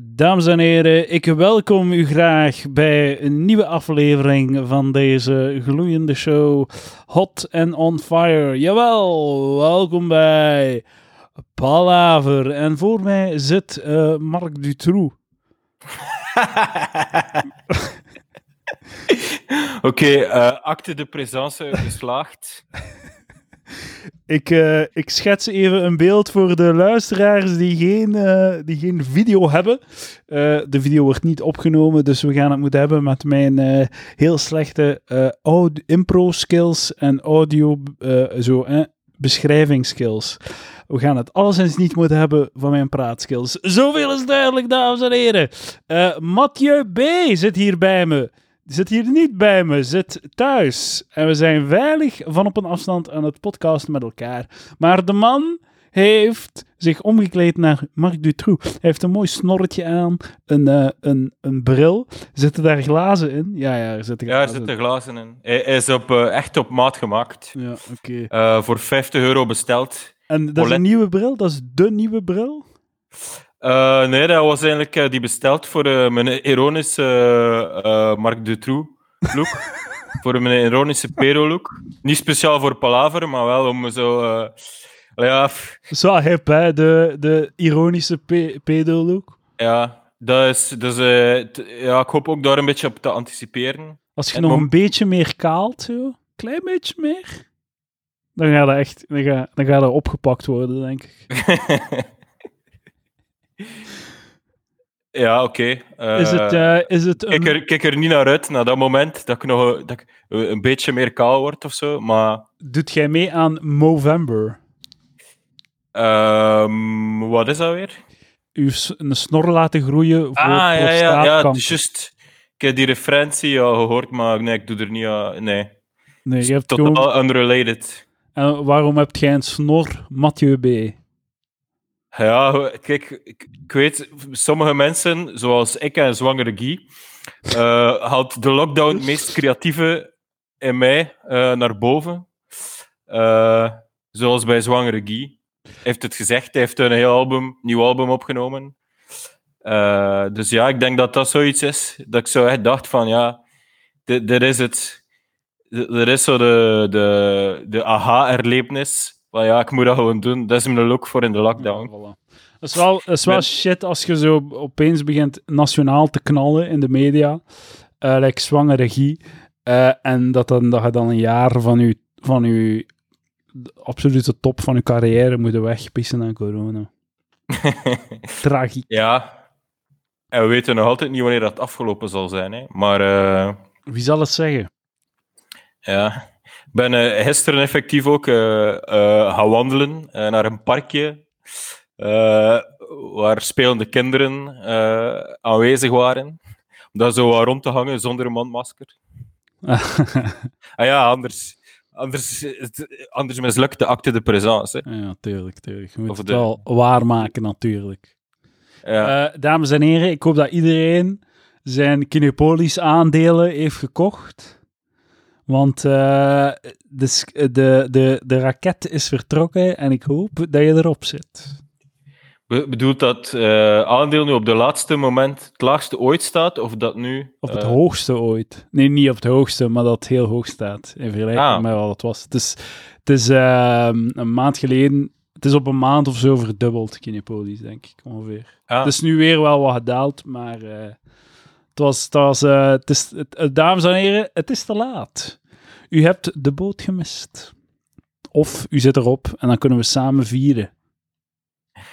Dames en heren, ik welkom u graag bij een nieuwe aflevering van deze gloeiende show Hot and on Fire. Jawel, welkom bij Palaver. En voor mij zit uh, Marc Dutroux. Oké, okay, uh, acte de présence geslaagd. Ik, uh, ik schets even een beeld voor de luisteraars die geen, uh, die geen video hebben. Uh, de video wordt niet opgenomen, dus we gaan het moeten hebben met mijn heel slechte impro-skills en audio zo, beschrijvingsskills. We gaan het alleszins niet moeten hebben van mijn praatskills. Zoveel is duidelijk, dames en heren. Mathieu B. zit hier bij me zit hier niet bij me, zit thuis. En we zijn veilig van op een afstand aan het podcasten met elkaar. Maar de man heeft zich omgekleed naar Marc Dutroux. Hij heeft een mooi snorretje aan, een, uh, een, een bril. Zitten daar glazen in? Ja, ja, er zitten glazen, ja, er zitten glazen in. Hij, is op, uh, echt op maat gemaakt. Ja, oké. Okay. Uh, voor 50 euro besteld. En dat is een nieuwe bril? Dat is de nieuwe bril? Uh, nee, dat was eigenlijk uh, die besteld voor uh, mijn ironische Marc Dutroux look. voor mijn ironische Pero look. Niet speciaal voor Palaver, maar wel om zo. ja. Zo hip, hè? De, de ironische pe pedo look. Ja, dat is. Dus, ja, ik hoop ook daar een beetje op te anticiperen. Als je nog een beetje meer kaalt, zo, klein beetje meer, dan gaat dat echt dan gaat, dan gaat dat opgepakt worden, denk ik. Ja, oké. Okay. is het, uh, is het een... kijk, er, kijk er niet naar uit, naar dat moment, dat ik nog dat ik een beetje meer kaal word of zo, maar... Doet jij mee aan Movember? Um, wat is dat weer? U een snor laten groeien voor ah, ja, ja, ja, juist. Ik heb die referentie ja, gehoord, maar nee, ik doe er niet aan... Nee. Nee, je hebt Totaal gewoon... unrelated. En waarom heb jij een snor, Mathieu B.? Ja, kijk, ik, weet, sommige mensen, zoals ik en zwangere Guy, uh, haalt de lockdown het meest creatieve in mij uh, naar boven. Uh, zoals bij zwangere Guy. heeft het gezegd, hij heeft een heel album, nieuw album opgenomen. dus ja, ik denk dat dat zoiets is, dat ik zo echt dacht van, ja, dit is het. Er is zo de, de, de aha-erlevenis maar ja, ik moet dat gewoon doen. Dat is mijn look voor in de lockdown. Ja, voilà. Dat is wel, is wel shit als je zo opeens begint nationaal te knallen in de media. Uh, like zwangere regie. Uh, en dat, dan, dat je dan een jaar van je, van je absolute top van je carrière moet wegpissen aan corona. Tragiek. Ja. En we weten nog altijd niet wanneer dat afgelopen zal zijn. Hè. Maar... Uh... Wie zal het zeggen? Ja ben uh, gisteren effectief ook uh, uh, gaan wandelen naar een parkje waar spelende kinderen aanwezig waren. Om daar zo rond te hangen zonder een mondmasker. ah ja, anders, anders, anders mislukt de acte de présence. Ja, tuurlijk, tuurlijk. Je moet het wel waarmaken, natuurlijk. Ja. dames en heren, ik hoop dat iedereen zijn Kinepolis aandelen heeft gekocht. Want uh, de, de, de, de raket is vertrokken en ik hoop dat je erop zit. Bedoelt dat uh, aandeel nu op de laatste moment het laagste ooit staat, of dat nu... Of het uh... hoogste ooit. Nee, niet op het hoogste, maar dat het heel hoog staat, in vergelijking ah. met wat het was. Het is, het is uh, een maand geleden, het is op een maand of zo verdubbeld, Kinepolis, denk ik, ongeveer. Ah. Het is nu weer wel wat gedaald, maar het was, het was uh, het is, het, dames en heren, het is te laat. U hebt de boot gemist. Of u zit erop en dan kunnen we samen vieren.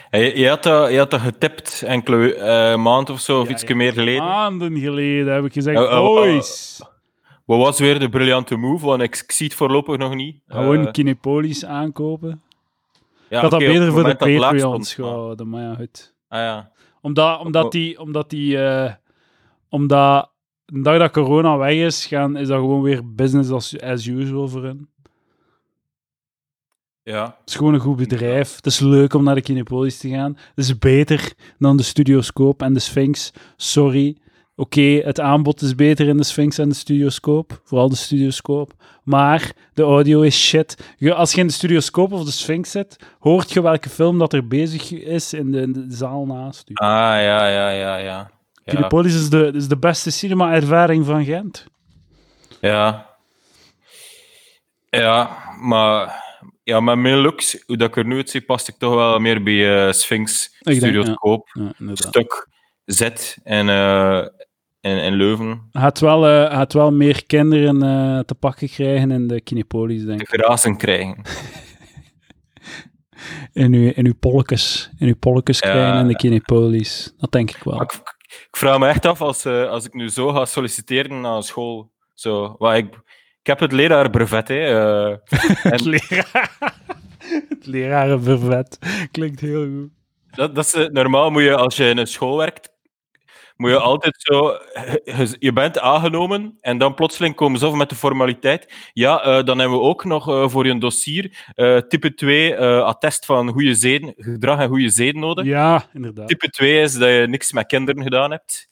Je, je, had, dat, je had dat getipt enkele uh, maanden of zo, of ja, iets meer geleden. Maanden geleden heb ik gezegd, uh, boys. Wat was weer de briljante move? Want ik, ik zie het voorlopig nog niet. Gewoon Kinepolis aankopen. Ja, ik had okay, dat beter voor de Patreons gehouden, maar ja, goed. Ah, ja. Omdat, omdat die, omdat die omdat de dag dat corona weg is, gaan, is dat gewoon weer business as, as usual voor hen. Ja. Het is gewoon een goed bedrijf. Het is leuk om naar de Kinepolis te gaan. Het is beter dan de Studioscoop en de Sphinx. Sorry. Oké, het aanbod is beter in de Sphinx en de Studioscoop. Vooral de Studioscoop. Maar de audio is shit. Je, als je in de Studioscoop of de Sphinx zit, hoort je welke film dat er bezig is in de, in de zaal naast u. Ah, ja, ja, ja, ja. Kinepolis is de, is de beste cinema-ervaring van Gent. Ja. Ja, maar ja, met mijn looks, hoe dat ik er nu uitzie, past ik toch wel meer bij eh, Sphinx, Studioscoop, Ja, stuk Z en, eh en, en Leuven. Gaat wel, eh, gaat wel meer kinderen eh, te pakken krijgen in de Kinepolis, denk De ik. grazen krijgen. In uw, in uw polkes. In uw polkes krijgen in de Kinepolis. Dat denk ik wel. Ik, ik vraag me echt af als, eh, als ik nu zo ga solliciteren naar een school. Zo, wat ik, ik heb het leraarbrevet, hè. eh, Het leraar... Het lerarenbrevet. Klinkt heel goed. dat, dat is, eh, normaal moet je, als je in een school werkt, moet je altijd zo... Je, je bent aangenomen en dan plotseling komen ze af met de formaliteit. Ja, eh, dan hebben we ook nog eh, voor je dossier eh, type 2 eh, attest van goede zeden, gedrag en goede zeden nodig. Ja, inderdaad. Type 2 is dat je niks met kinderen gedaan hebt.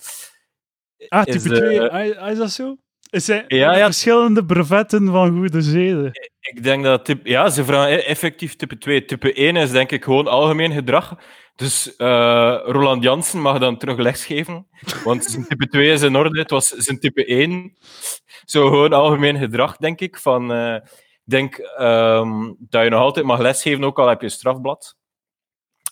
Ah, is, type eh, 2. Ah, is dat zo? Er zijn Ja, ja. verschillende brevetten van goede zeden. Ik denk dat type, ja, ze vragen e- effectief type 2. Type 1 is denk ik gewoon algemeen gedrag. Dus eh, Roland Jansen mag dan terug lesgeven. Want zijn type 2 is in orde. Het was zijn type 1. Zo gewoon algemeen gedrag, denk ik. Van, eh, ik denk ehm, dat je nog altijd mag lesgeven, ook al heb je een strafblad.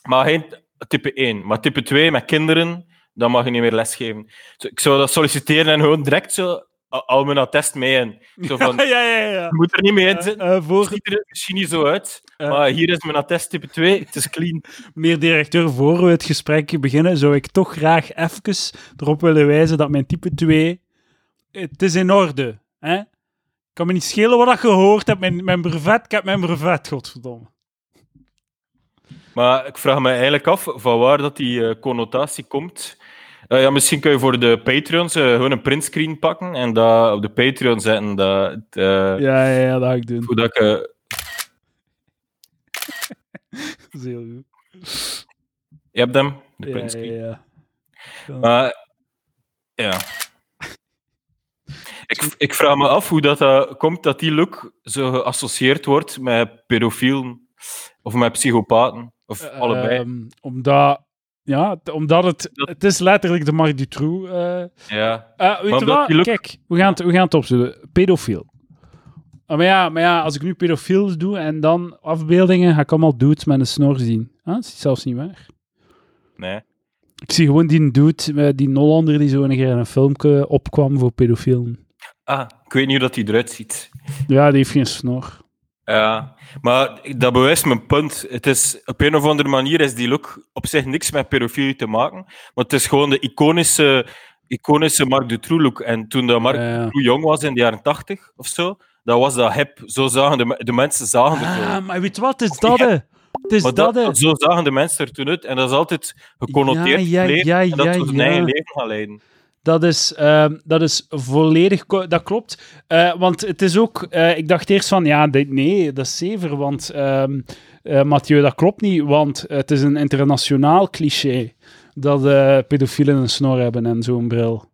Maar geen type 1. Maar type 2 met kinderen, dan mag je niet meer lesgeven. Ik zou dat solliciteren en gewoon direct zo al- mijn attest mee in. Zo van, ja, ja, ja. ja. je moet er niet mee in zitten. Eh, Het voor, ziet er misschien niet zo uit, Eh. maar hier is mijn attest type 2. Het is clean. meneer directeur, voor we het gesprek beginnen, zou ik toch graag even erop willen wijzen dat mijn type 2... Het is in orde. Hè? kan me niet schelen wat je gehoord hebt. Mijn, mijn brevet, ik heb mijn brevet, godverdomme. Maar ik vraag me eigenlijk af van waar dat die connotatie komt. Eh, ja, misschien kun je voor de Patreons eh, gewoon een printscreen pakken en dat op de Patreon zetten. Dat, eh, Ja, ja, ja, dat ga ik doen. Hoe dat ik... Dat is heel goed. je hebt hem, de Ja, printscreen. ja, ja. Maar ja. Ik, ik vraag me af hoe dat, dat komt dat die look zo geassocieerd wordt met pedofielen of met psychopaten. Of allebei. Ehm, omdat, ja, omdat het, het is letterlijk de Marc Dutroux. eh ja. Eh, weet je wat? Kijk, we gaan het, we gaan het opzoeken. Pedofiel. Ah, maar, ja, maar ja, als ik nu pedofiel doe en dan afbeeldingen, ga ik allemaal dudes met een snor zien. Ah, dat is zelfs niet waar. Nee. Ik zie gewoon die dude, eh, die Nollander, die zo een keer in een filmpje opkwam voor pedofielen. Ah, ik weet niet hoe dat hij eruit ziet. Ja, die heeft geen snor. Ja, maar dat bewijst mijn punt. Het is, op een of andere manier is die look op zich niks met pedofilie te maken, maar het is gewoon de iconische, iconische Marc Dutroux look. En toen de Marc Ja. Dutroux jong was in de jaren tachtig of zo, dat was dat hip. Zo zagen de, de mensen zagen zo. Ah, maar weet wat? Het is dat, hè. Het is dat, zo zagen de mensen er toen uit. En dat is altijd geconnoteerd Ja, ja, gebleven ja, en dat hun ja. eigen leven gaan leiden. Dat is, ehm, dat is volledig... Dat klopt. Eh, want het is ook... eh, ik dacht eerst van, ja, dit, nee, dat is zever. Want, ehm eh, Mathieu, dat klopt niet. Want het is een internationaal cliché dat pedofielen een snor hebben en zo'n bril.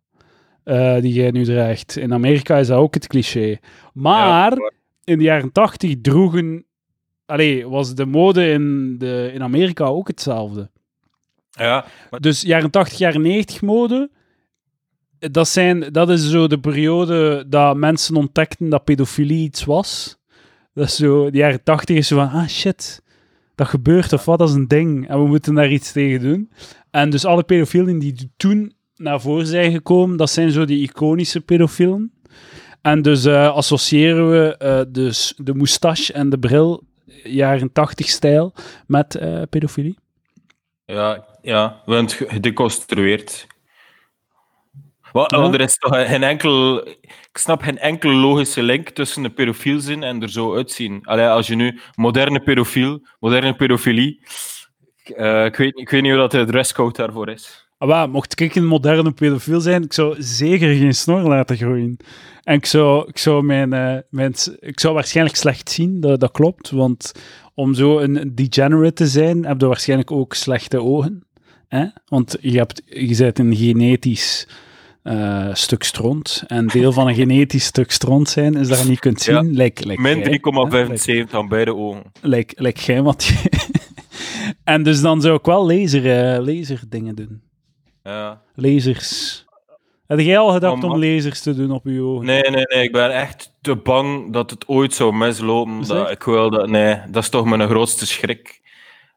die jij nu draagt. In Amerika is dat ook het cliché. Maar Ja, in de jaren tachtig droegen... Allee, was de mode in, de, in Amerika ook hetzelfde. ja, Dus jaren 80, jaren 90 mode. Dat, zijn, dat is zo de periode dat mensen ontdekten dat pedofilie iets was. Dat is zo, de jaren 80 is zo van, ah shit, dat gebeurt of wat, dat is een ding. En we moeten daar iets tegen doen. En dus alle pedofielen die toen naar voren zijn gekomen, dat zijn zo die iconische pedofielen. En dus eh, associëren we eh, dus de moustache en de bril, jaren 80 stijl, met eh, pedofilie. ja, ja, we hebben het gedeconstrueerd. Ja. Want er is toch geen enkel... Ik snap geen enkele logische link tussen een pedofiel zijn en er zo uitzien. Allee, als je nu moderne pedofiel, moderne pedofilie... eh, ik, weet, ik weet niet hoe dat de dresscode daarvoor is. Ah, mocht ik een moderne pedofiel zijn, ik zou zeker geen snor laten groeien. En ik zou, ik zou, mijn, eh, mijn, ik zou waarschijnlijk slecht zien, dat, dat klopt. Want om zo een degenerate te zijn, heb je waarschijnlijk ook slechte ogen. Hè? Want je, hebt, je bent een genetisch... eh, stuk stront en deel van een genetisch stuk stront zijn, is dat je niet kunt zien. Ja. Lijk Min jij, hè? 3,75 aan beide ogen. Lijk, lijk jij wat je... en dus dan zou ik wel laser, laser dingen doen. Ja. Lasers. Heb jij al gedacht Maar om lasers te doen op je ogen? Nee, nee, nee. Ik ben echt te bang dat het ooit zou mislopen. Is Dat, echt? ik wil dat, nee, dat is toch mijn grootste schrik.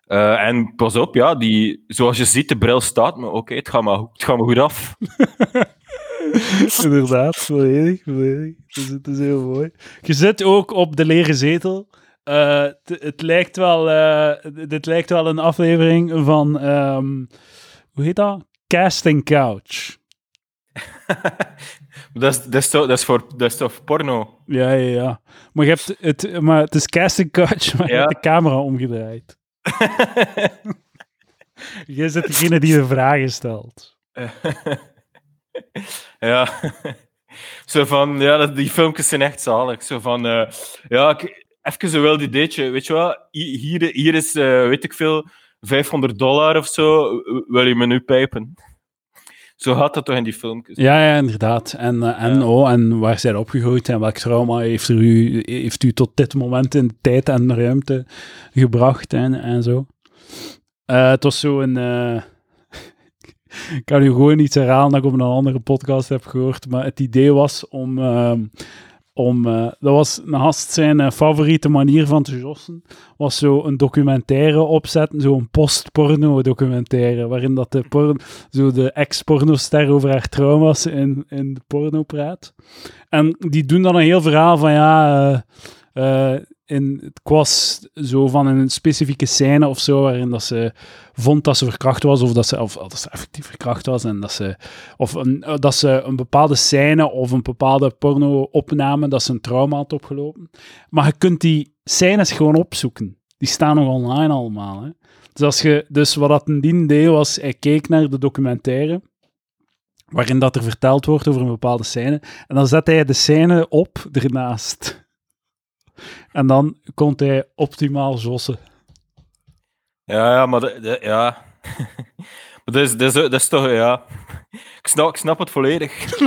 Eh, en pas op, ja, die, zoals je ziet, de bril staat me. Oké, het, gaat me goed- het gaat me goed af. Inderdaad, volledig, volledig. Het is, het is heel mooi. Je zit ook op de leren zetel. Eh, het, lijkt wel, eh, dit lijkt wel een aflevering van, ehm, hoe heet dat? Casting Couch. dat, is, dat, is toch, dat, is voor, dat is toch porno? Ja, ja, ja. Maar, je hebt het, maar het is Casting Couch, maar je hebt de camera omgedraaid. Jij zit degene die de vragen stelt. ja. Zo van, ja, die filmpjes zijn echt zalig. Zo van, eh, ja, even zo wel die ideetje. Weet je wat? Hi- Hier, hier is, eh, weet ik veel, 500 dollar of zo. Wil je me nu pijpen? Zo gaat dat toch in die filmpjes? Ja, ja, inderdaad. En, eh, en, Ja. oh, en waar zijn opgegroeid en welk trauma heeft, er u, heeft u tot dit moment in tijd en ruimte gebracht en, en zo. Het was zo een... ik kan u gewoon iets herhalen dat ik op een andere podcast heb gehoord, maar het idee was om... ehm, om eh, dat was een gast zijn eh, favoriete manier van te jossen, was zo een documentaire opzetten, zo'n post-porno documentaire, waarin dat de porno zo de ex-pornoster over haar trauma's in, in de porno praat. En die doen dan een heel verhaal van ja, eh, eh, in, ik was zo van een specifieke scène of zo, waarin dat ze vond dat ze verkracht was, of dat ze, of, dat ze effectief verkracht was, en dat ze, of een, eh, dat ze een bepaalde scène of een bepaalde porno-opname, dat ze een trauma had opgelopen. Maar je kunt die scènes gewoon opzoeken. Die staan nog online allemaal, hè. Dus, als je, dus wat dat een dien deed, was hij keek naar de documentaire, waarin dat er verteld wordt over een bepaalde scène, en dan zet hij de scène op ernaast. En dan kon hij optimaal jossen. Ja, ja, maar dat- ja. maar dat is, dat, is, dat is toch, ja. Ik snap, ik snap het volledig.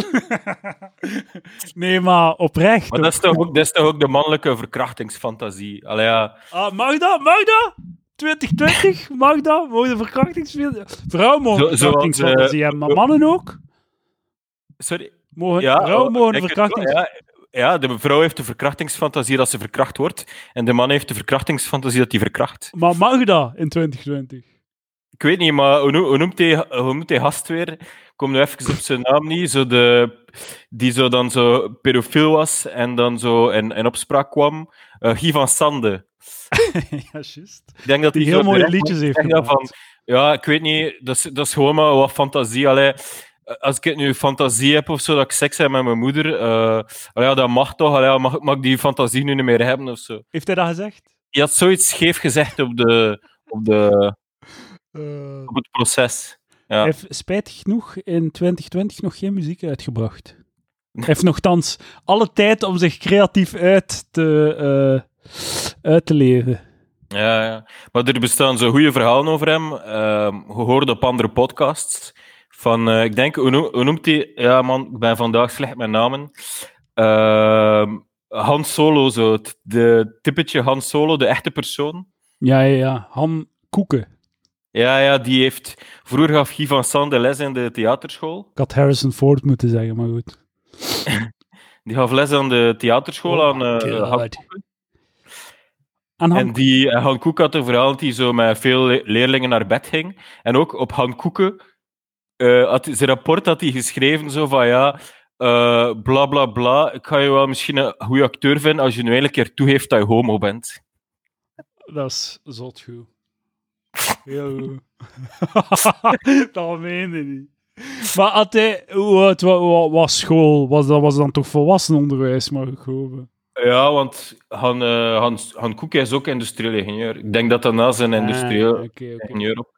nee, maar oprecht. Maar dat is toch ook, dat is toch ook de mannelijke verkrachtingsfantasie. Allee, ja. Ah, mag dat? Mag dat? 2020? Mag dat? Mogen verkrachtingsfilm... Vrouwen mogen verkrachtingsfantasie eh, hebben, maar mannen ook? Sorry. Mogen, Ja, vrouwen oh, mogen denk het verkrachtings... wel, Ja, de vrouw heeft de verkrachtingsfantasie dat ze verkracht wordt. En de man heeft de verkrachtingsfantasie dat hij verkracht. Maar mag dat in 2020? Ik weet niet, maar hoe, noem- hoe noemt hij, hoe noemt hij gast weer? Ik kom nu even op zijn naam niet. Zo de, die zo dan zo pedofiel was en dan zo in, in opspraak kwam. Eh Guy van Sande. ja, juist. Ik denk dat Die heel mooie liedjes heeft gemaakt. van, Ja, ik weet niet. Dat is, dat is gewoon maar wat fantasie. Allee, als ik nu fantasie heb of zo, dat ik seks heb met mijn moeder, eh, allee, ja, dat mag toch. Ja, mag, mag ik die fantasie nu niet meer hebben of zo? Heeft hij dat gezegd? Je had zoiets scheef gezegd op, de, op, de, Eh, op het proces. Ja. Hij heeft spijtig genoeg in 2020 nog geen muziek uitgebracht. Hij heeft nogthans alle tijd om zich creatief uit te, eh, uit te leven. Ja, ja. Maar er bestaan zo goede verhalen over hem. Ehm gehoord op andere podcasts. Van, eh, ik denk, hoe, noem- hoe noemt hij? Ja, man, ik ben vandaag slecht met namen. Ehm Han Solo, zo. Het de typetje Han Solo, de echte persoon. Ja, ja, ja. Han Koeken. Ja, ja, die heeft... Vroeger gaf Guy van Sande les in de theaterschool. Ik had Harrison Ford moeten zeggen, maar goed. Die gaf les aan de theaterschool Oh aan eh. Han En Han En die eh, Han Koek had een verhaal dat hij zo met veel le- leerlingen naar bed ging. En ook op Han Koeken, eh, had hij- zijn rapport had hij geschreven zo van ja, eh, bla bla bla, ik ga je wel misschien een goede acteur vinden als je nu een keer toegeeft dat je homo bent. Dat is zot goed. Heel goed. dat meende niet. Maar had hij, hoe oud wa- wa- was school? Was dat was dan toch volwassenenonderwijs, mag ik hopen? Ja, want Han, eh, Han, Han Koek is ook industrieel ingenieur. Ik denk dat dat na zijn industrieel Ah, oké. ingenieur op.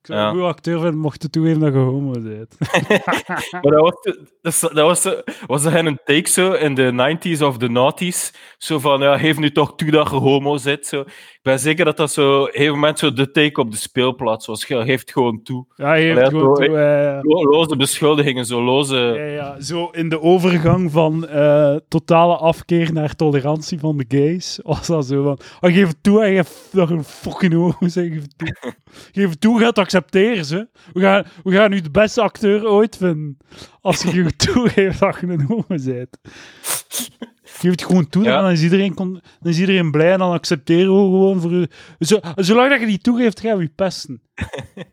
Ik zou Ja. een goede acteur vinden mocht je toegeven dat je homo bent. Maar dat was, dat, dat was, was dat een take zo in de 90s of de 90s? Zo van, ja, geef nu toch toe dat je homo zit. Zo. Ik ben zeker dat dat zo, op een gegeven moment zo de take op de speelplaats was. Je geeft gewoon toe. Ja, je heeft Allee, gewoon toe, eh, Lo- Loze beschuldigingen, zo loze... ja, ja, zo in de overgang van eh, totale afkeer naar tolerantie van de gays, was dat zo van, oh, geef het toe en je dat je een fucking homo bent, geef het toe. geef het toe, ga het accepteren, ze. We gaan, we gaan nu de beste acteur ooit vinden, als je je toegeeft dat je een homo bent. Geef het gewoon toe, Ja. dan, is iedereen dan is iedereen blij en dan accepteren we gewoon voor je. Zo, zolang dat je die toegeeft, gaan we je pesten.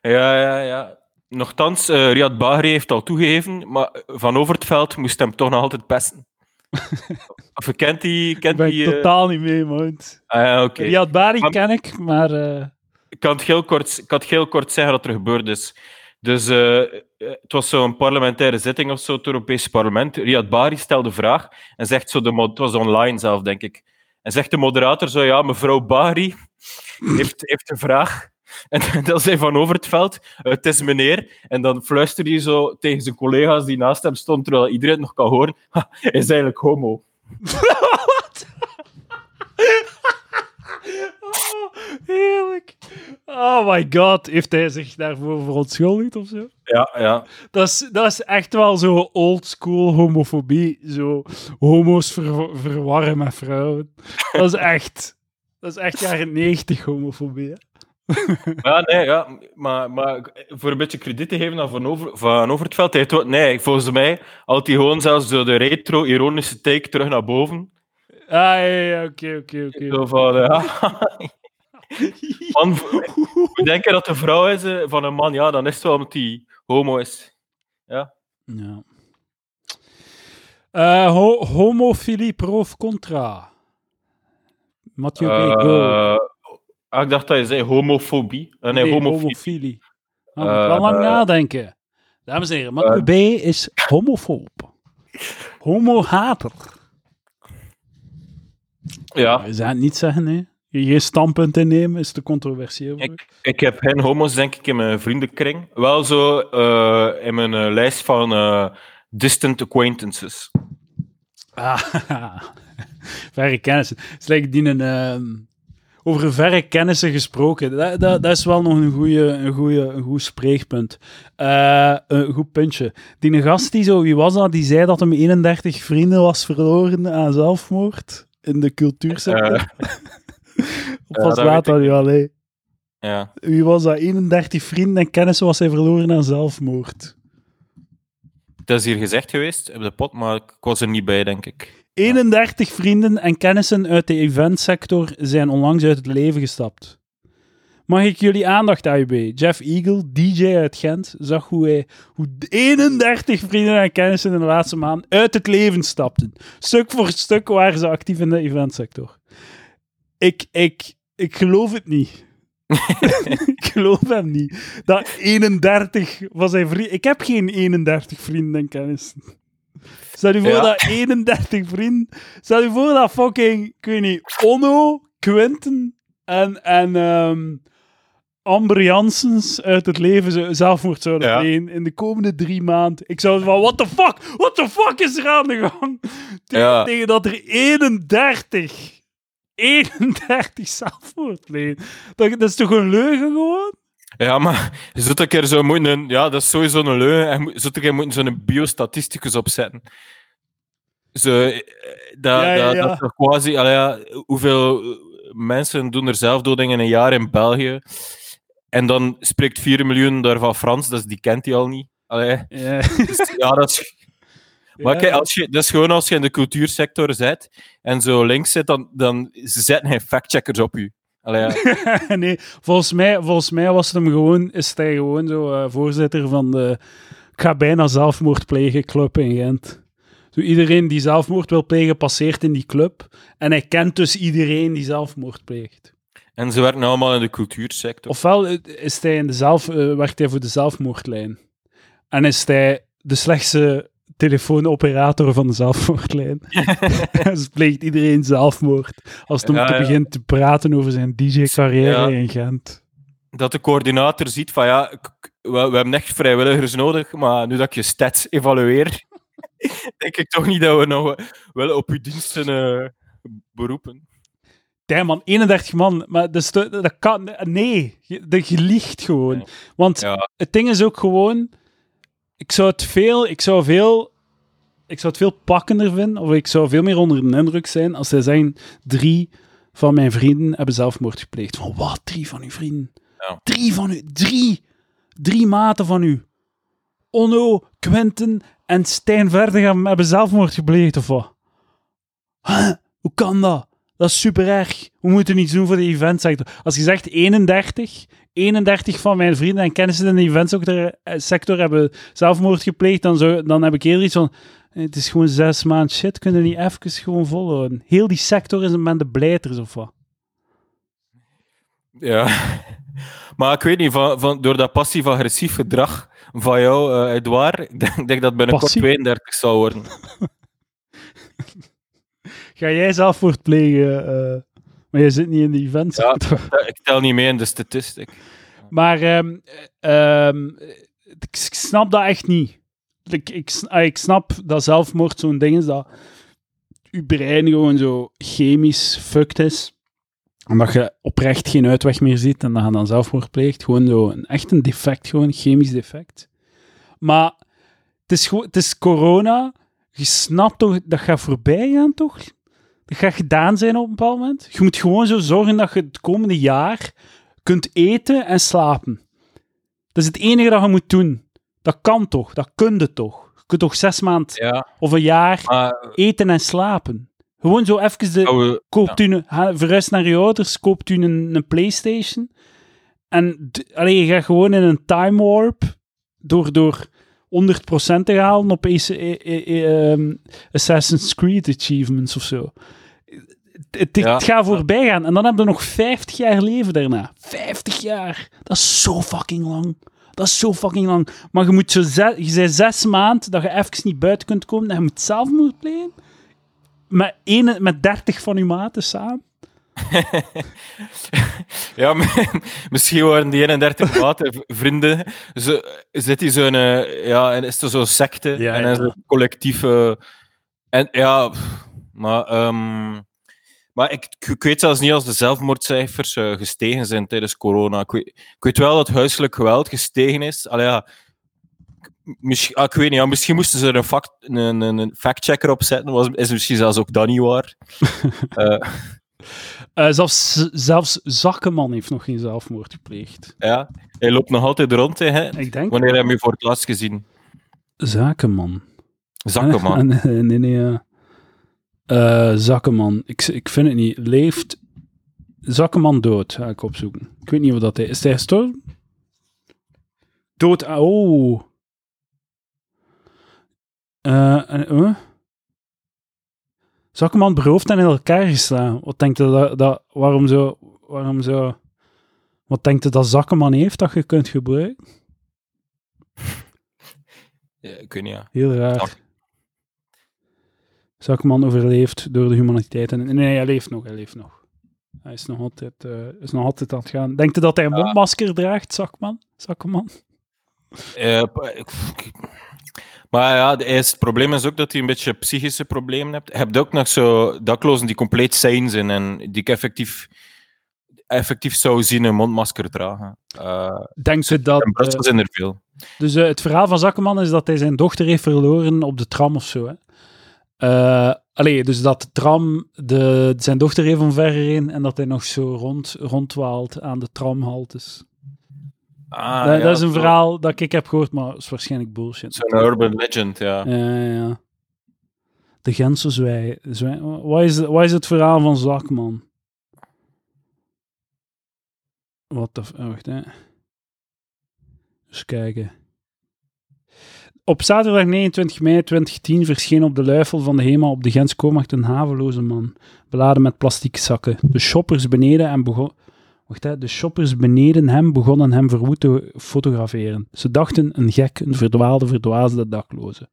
Ja, ja, ja. Nochtans, eh Riyad Bahri heeft al toegegeven, maar Van Overtveld moest hem toch nog altijd pesten. of kent die... Kent ben ik die eh, totaal niet mee, man. ah, ja, oké. Riyad Bari Maar- ken ik, maar... eh, Ik kan het heel kort, ik kan het heel kort zeggen wat er gebeurd is. Dus eh, eh, het was zo'n parlementaire zitting of zo, het Europese parlement. Riyad Bahri stelde de vraag en zegt zo, de, het was online zelf, denk ik. En zegt de moderator zo, ja, mevrouw Bahri heeft, heeft een vraag. En dan zei Van Overtveld, eh, het is meneer. En dan fluisterde hij zo tegen zijn collega's die naast hem stonden, terwijl iedereen het nog kan horen, "Ha, hij is eigenlijk homo. Wat? oh, heerlijk. Oh my god, heeft hij zich daarvoor verontschuldigd of zo? Ja, ja. Dat is, dat is echt wel zo old school homofobie. Zo homo's ver- verwarren met vrouwen. Dat is echt, dat is echt jaren 90 homofobie. hè. Ja, nee, ja, maar, maar voor een beetje krediet te geven aan Van, Over, van Overtveld, hij heeft wel- nee, volgens mij had hij gewoon zelfs zo de retro-ironische take terug naar boven. Ah, ja, oké, oké, oké. Zo van, ja, man, we denken dat de vrouw is eh, van een man, ja, dan is het wel omdat hij homo is. Ja. Ja. Eh, ho- homofilie pro of contra? Mathieu B, go. Eh, ah, ik dacht dat je zei homofobie. Nee, Nee, homofilie. homofilie. Nou, moet wel lang nadenken. Dames en heren, Mathieu B is homofoob. Homo-hater. Ja, Je zou het niet zeggen, hè? Je geen standpunt innemen is te controversieel. ik, ik heb geen homo's, denk ik, in mijn vriendenkring. Wel zo eh, in mijn eh, lijst van eh, distant acquaintances. Ah, verre kennissen. Is like die een, ehm, over verre kennissen gesproken. Dat, dat, dat is wel nog een, goeie, een, goeie, een goed spreekpunt. Een goed puntje. Die een gast, die zo, wie was dat? Die zei dat hem 31 vrienden was verloren aan zelfmoord in de cultuursector. Of ja, nu al, hè? ja. Wie was dat? 31 vrienden en kennissen was hij verloren aan zelfmoord. Dat is hier gezegd geweest op de pot, maar ik was er niet bij, denk ik. 31 vrienden en kennissen uit de eventsector zijn onlangs uit het leven gestapt. Mag ik jullie aandacht, AUB? Jeff Eagle, DJ uit Gent, zag hoe hij hoe 31 vrienden en kennissen in de laatste maand uit het leven stapten. Stuk voor stuk waren ze actief in de eventsector. Ik, ik, ik geloof het niet. ik geloof hem niet. Dat 31 van zijn vrienden... Ik heb geen 31 vrienden en kennissen. Stel je voor Ja. dat 31 vrienden... Stel je voor dat fucking, ik weet niet, Onno, Quinten en, en Amber Janssens uit het leven zelfmoord zouden Ja. plegen in de komende drie maanden. Ik zou van, what the fuck? What the fuck is er aan de gang? Tegen, Ja. tegen dat er 31... 31 zelfmoord plegen. Dat, dat is toch een leugen gewoon? Ja, maar zult een keer zo moeten... Ja, dat is sowieso een leugen. Zult een keer moeten zo'n biostatisticus opzetten. Zo, eh, dat, Ja, ja, dat, ja. dat is toch quasi... allee, hoeveel mensen doen er zelfdoding in een jaar in België? En dan spreekt 4 miljoen daarvan Frans, dus die kent hij al niet. Allee, dus, ja, dat is... Maar kijk, als je, dat is gewoon als je in de cultuursector zit en zo links zit, dan, dan ze zetten geen factcheckers op je. Allee, ja. nee, volgens mij, volgens mij was het hem gewoon, is hij gewoon zo eh, voorzitter van de ik ga bijna zelfmoord plegen club in Gent. Zo iedereen die zelfmoord wil plegen, passeert in die club. En hij kent dus iedereen die zelfmoord pleegt. En ze werken allemaal in de cultuursector. Ofwel eh, is hij in de zelf, eh, werkt hij voor de zelfmoordlijn. En is hij de slechtste telefoonoperator van de zelfmoordlijn. dus pleegt iedereen zelfmoord. Als het om Ja, te ja. begint te praten over zijn DJ-carrière Ja. in Gent. dat de coördinator ziet van ja, we, we hebben echt vrijwilligers nodig, maar nu dat ik je stats evalueer, denk ik toch niet dat we nog wel op uw diensten eh, beroepen. Damn man, 31 man. Maar dat, kan... Nee, je, dat je liegt gewoon. Want het ding is ook gewoon... Ik zou het veel... Ik zou veel... Ik zou het veel pakkender vinden, of ik zou veel meer onder de indruk zijn als zij zeggen, drie van mijn vrienden hebben zelfmoord gepleegd. Van wat? Drie van uw vrienden? Ja. Drie van u? Drie! Drie maten van u. Onno, Quentin en Stijn Verdegem hebben zelfmoord gepleegd, of wat? Huh? Hoe kan dat? Dat is super erg. We moeten iets doen voor de eventsector. Als je zegt 31, 31 van mijn vrienden en kennissen in de eventsector eh, sector hebben zelfmoord gepleegd, dan, zou, dan heb ik eerder iets van, het is gewoon zes maanden shit, kunnen die even gewoon volhouden. Heel die sector is een man de blijters, of wat? ja. Maar ik weet niet, van, van, door dat passief-agressief gedrag van jou, eh Edouard, ik denk, dat het binnenkort Passief? 32 zou worden. Ga jij zelfmoord plegen? eh, maar jij zit niet in de eventsector. Ik tel niet mee in de statistic. Maar ehm, ehm, ik, snap dat echt niet. Ik, ik, ah, ik snap dat zelfmoord zo'n ding is dat je brein gewoon zo chemisch fucked is. Omdat je oprecht geen uitweg meer ziet en dat je dan zelfmoord pleegt. Gewoon zo een, echt een defect, gewoon een chemisch defect. Maar het is, het is corona. Je snapt toch, dat gaat voorbij gaan, toch? Gaat gedaan zijn op een bepaald moment. Je moet gewoon zo zorgen dat je het komende jaar kunt eten en slapen. Dat is het enige dat je moet doen. Dat kan toch? Dat kun je toch? Je kunt toch zes maanden Ja, of een jaar maar eten en slapen? Gewoon zo even de... Koopt u een... Verhuist naar je ouders, koopt u een, een Playstation. En d- allee, je gaat gewoon in een time warp door, door 100% te halen op eh, eh, eh, ehm, Assassin's Creed achievements of zo. Het, Ja. gaat voorbij gaan. En dan heb je nog 50 jaar leven daarna. 50 jaar. Dat is zo fucking lang. Dat is zo fucking lang. Maar je moet zo ze- je zei zes maanden dat je even niet buiten kunt komen en je moet zelfmoord plegen. Met, ene, met 30 van je maten samen. Ja, misschien waren die 31 maten vrienden. Zo, zit hij zo'n, eh, ja, en is er zo'n secte Ja, en ja. is collectief. eh, en ja, maar, ehm, maar ik, ik weet zelfs niet als de zelfmoordcijfers eh, gestegen zijn tijdens corona. Ik weet, ik weet wel dat huiselijk geweld gestegen is. Allee, ja, misschien, ah, ik weet niet, ja, misschien moesten ze er een, fact, een, een, een factchecker op zetten. Was, is misschien zelfs ook dat niet waar. Eh, Eh, zelfs, zelfs Zakkeman heeft nog geen zelfmoord gepleegd. ja, hij loopt nog altijd rond. Hè. Ik denk... Wanneer heb je hem voor het laatst gezien? Zakenman. Zakkenman. nee, nee, nee. Eh, Zakkeman. Ik, ik vind het niet. Leeft Zakkeman dood? Ga ik opzoeken. Ik weet niet wat dat is. Is hij gestorven? Dood. ah, Oh. Eh, en, eh? Zakkeman beroofd en in elkaar geslaan. Wat denkt u dat, dat waarom zo, waarom zo, wat denkt u dat Zakkeman heeft dat je kunt gebruiken? Ja, ik weet niet, ja. Heel raar. Zak- Zakman overleeft door de humaniteit. En, nee, hij leeft nog, hij leeft nog. Hij is nog altijd, eh, is nog altijd aan het gaan. Denkt u dat hij een Ja. mondmasker draagt, Zakman? Zakman? Eh, maar ja, is, het probleem is ook dat hij een beetje psychische problemen hebt. Je hebt ook nog zo daklozen die compleet sane zijn en die ik effectief, effectief zou zien een mondmasker dragen. Eh Denkt u dat... in Brussel zijn er veel. dus het verhaal van Zakman is dat hij zijn dochter heeft verloren op de tram of zo. Hè? Allee, dus dat tram de, zijn dochter heeft omvergereden en dat hij nog zo rond, rondwaalt aan de tramhaltes. Ah, dat, ja, dat is een verhaal dat ik heb gehoord, maar is waarschijnlijk bullshit. Zo'n urban legend, ja. Ja, ja. De Gentse zwij. zwij- Wat, is, wat is het verhaal van Zakman? Wat de... oh, wacht, hè. Eens kijken. Op zaterdag 29 mei 2010 verscheen op de luifel van de HEMA op de Gentse Koormacht een haveloze man, beladen met plastieke zakken. De shoppers beneden en. Wacht, hè. De shoppers beneden hem begonnen hem verwoed te fotograferen. Ze dachten een gek, een verdwaalde, verdwaasde dakloze.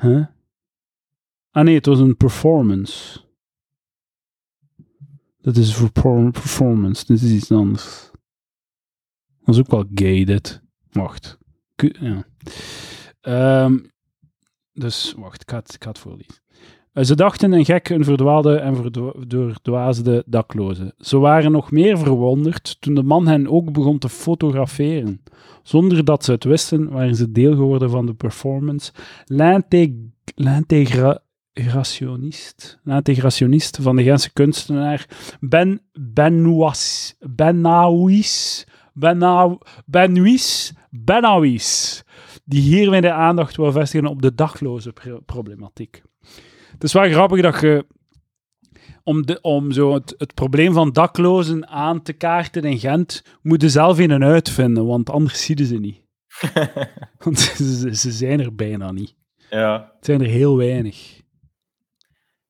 Huh? Ah nee, het was een performance. Dat is por- performance. Dit is iets anders. Dat is ook wel gay. Wacht. Ja. Ehm, dus, wacht, ik ga het, ik. Eh, Ze dachten een gek, een verdwaalde en verdwa- verdwaasde dakloze. Ze waren nog meer verwonderd toen de man hen ook begon te fotograferen. Zonder dat ze het wisten, waren ze deel geworden van de performance. L'integ- L'integrationist van de Gentse kunstenaar Ben Benouas, Benauis, Benau, Benauis, die hiermee de aandacht wil vestigen op de dakloze pro- problematiek. Het is wel grappig dat je om, de, om zo het, het probleem van daklozen aan te kaarten in Gent, moet je zelf een uitvinden, want anders zie je ze niet. Want ze, ze zijn er bijna niet. Ja, Het zijn er heel weinig.